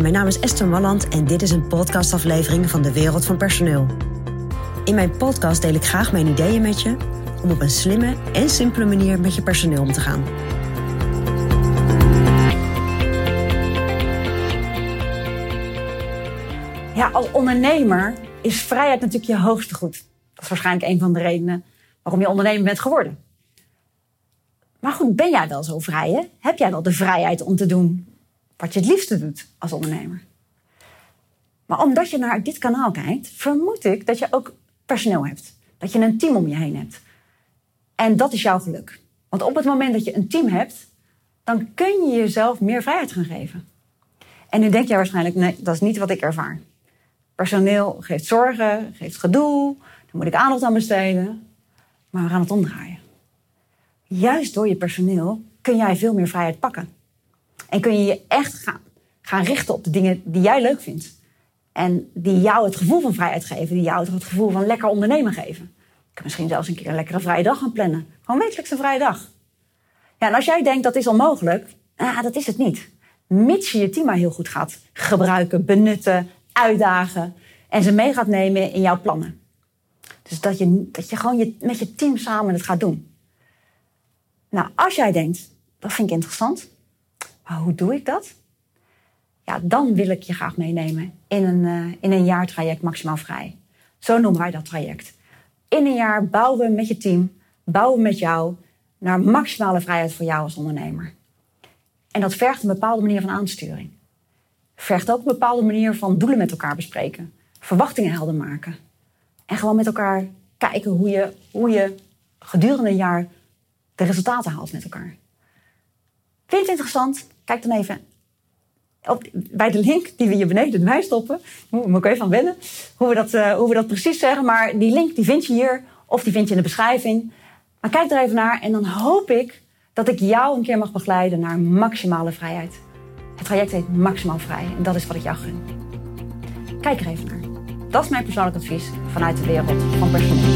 Mijn naam is Esther Malland en dit is een podcastaflevering van de Wereld van Personeel. In mijn podcast deel ik graag mijn ideeën met je om op een slimme en simpele manier met je personeel om te gaan. Ja, als ondernemer is vrijheid natuurlijk je hoogste goed. Dat is waarschijnlijk een van de redenen waarom je ondernemer bent geworden. Maar goed, ben jij wel zo vrij? Heb jij wel de vrijheid om te doen wat je het liefste doet als ondernemer? Maar omdat je naar dit kanaal kijkt, vermoed ik dat je ook personeel hebt. Dat je een team om je heen hebt. En dat is jouw geluk. Want op het moment dat je een team hebt, dan kun je jezelf meer vrijheid gaan geven. En nu denk jij waarschijnlijk, nee, dat is niet wat ik ervaar. Personeel geeft zorgen, geeft gedoe, daar moet ik aandacht aan besteden. Maar we gaan het omdraaien. Juist door je personeel kun jij veel meer vrijheid pakken. En kun je je echt gaan, gaan richten op de dingen die jij leuk vindt. En die jou het gevoel van vrijheid geven, die jou het gevoel van lekker ondernemen geven. Ik kan misschien zelfs een keer een lekkere vrije dag gaan plannen. Gewoon wekelijks een vrije dag. Ja, en als jij denkt dat is onmogelijk, ah, dat is het niet. Mits je je team maar heel goed gaat gebruiken, benutten, uitdagen en ze mee gaat nemen in jouw plannen. Dus dat je, dat je gewoon je, met je team samen het gaat doen. Nou, als jij denkt, dat vind ik interessant, hoe doe ik dat? Ja, dan wil ik je graag meenemen in een, uh, in een jaartraject maximaal vrij. Zo noemen wij dat traject. In een jaar bouwen we met je team, bouwen we met jou naar maximale vrijheid voor jou als ondernemer. En dat vergt een bepaalde manier van aansturing. Vergt ook een bepaalde manier van doelen met elkaar bespreken. Verwachtingen helder maken. En gewoon met elkaar kijken hoe je, hoe je gedurende een jaar de resultaten haalt met elkaar. Vind je het interessant? Kijk dan even op, bij de link die we hier beneden erbij stoppen. Moet ik even aan wennen hoe we, dat, uh, hoe we dat precies zeggen. Maar die link die vind je hier of die vind je in de beschrijving. Maar kijk er even naar en dan hoop ik dat ik jou een keer mag begeleiden naar maximale vrijheid. Het traject heet Maximaal Vrij en dat is wat ik jou gun. Kijk er even naar. Dat is mijn persoonlijk advies vanuit de wereld van personeel.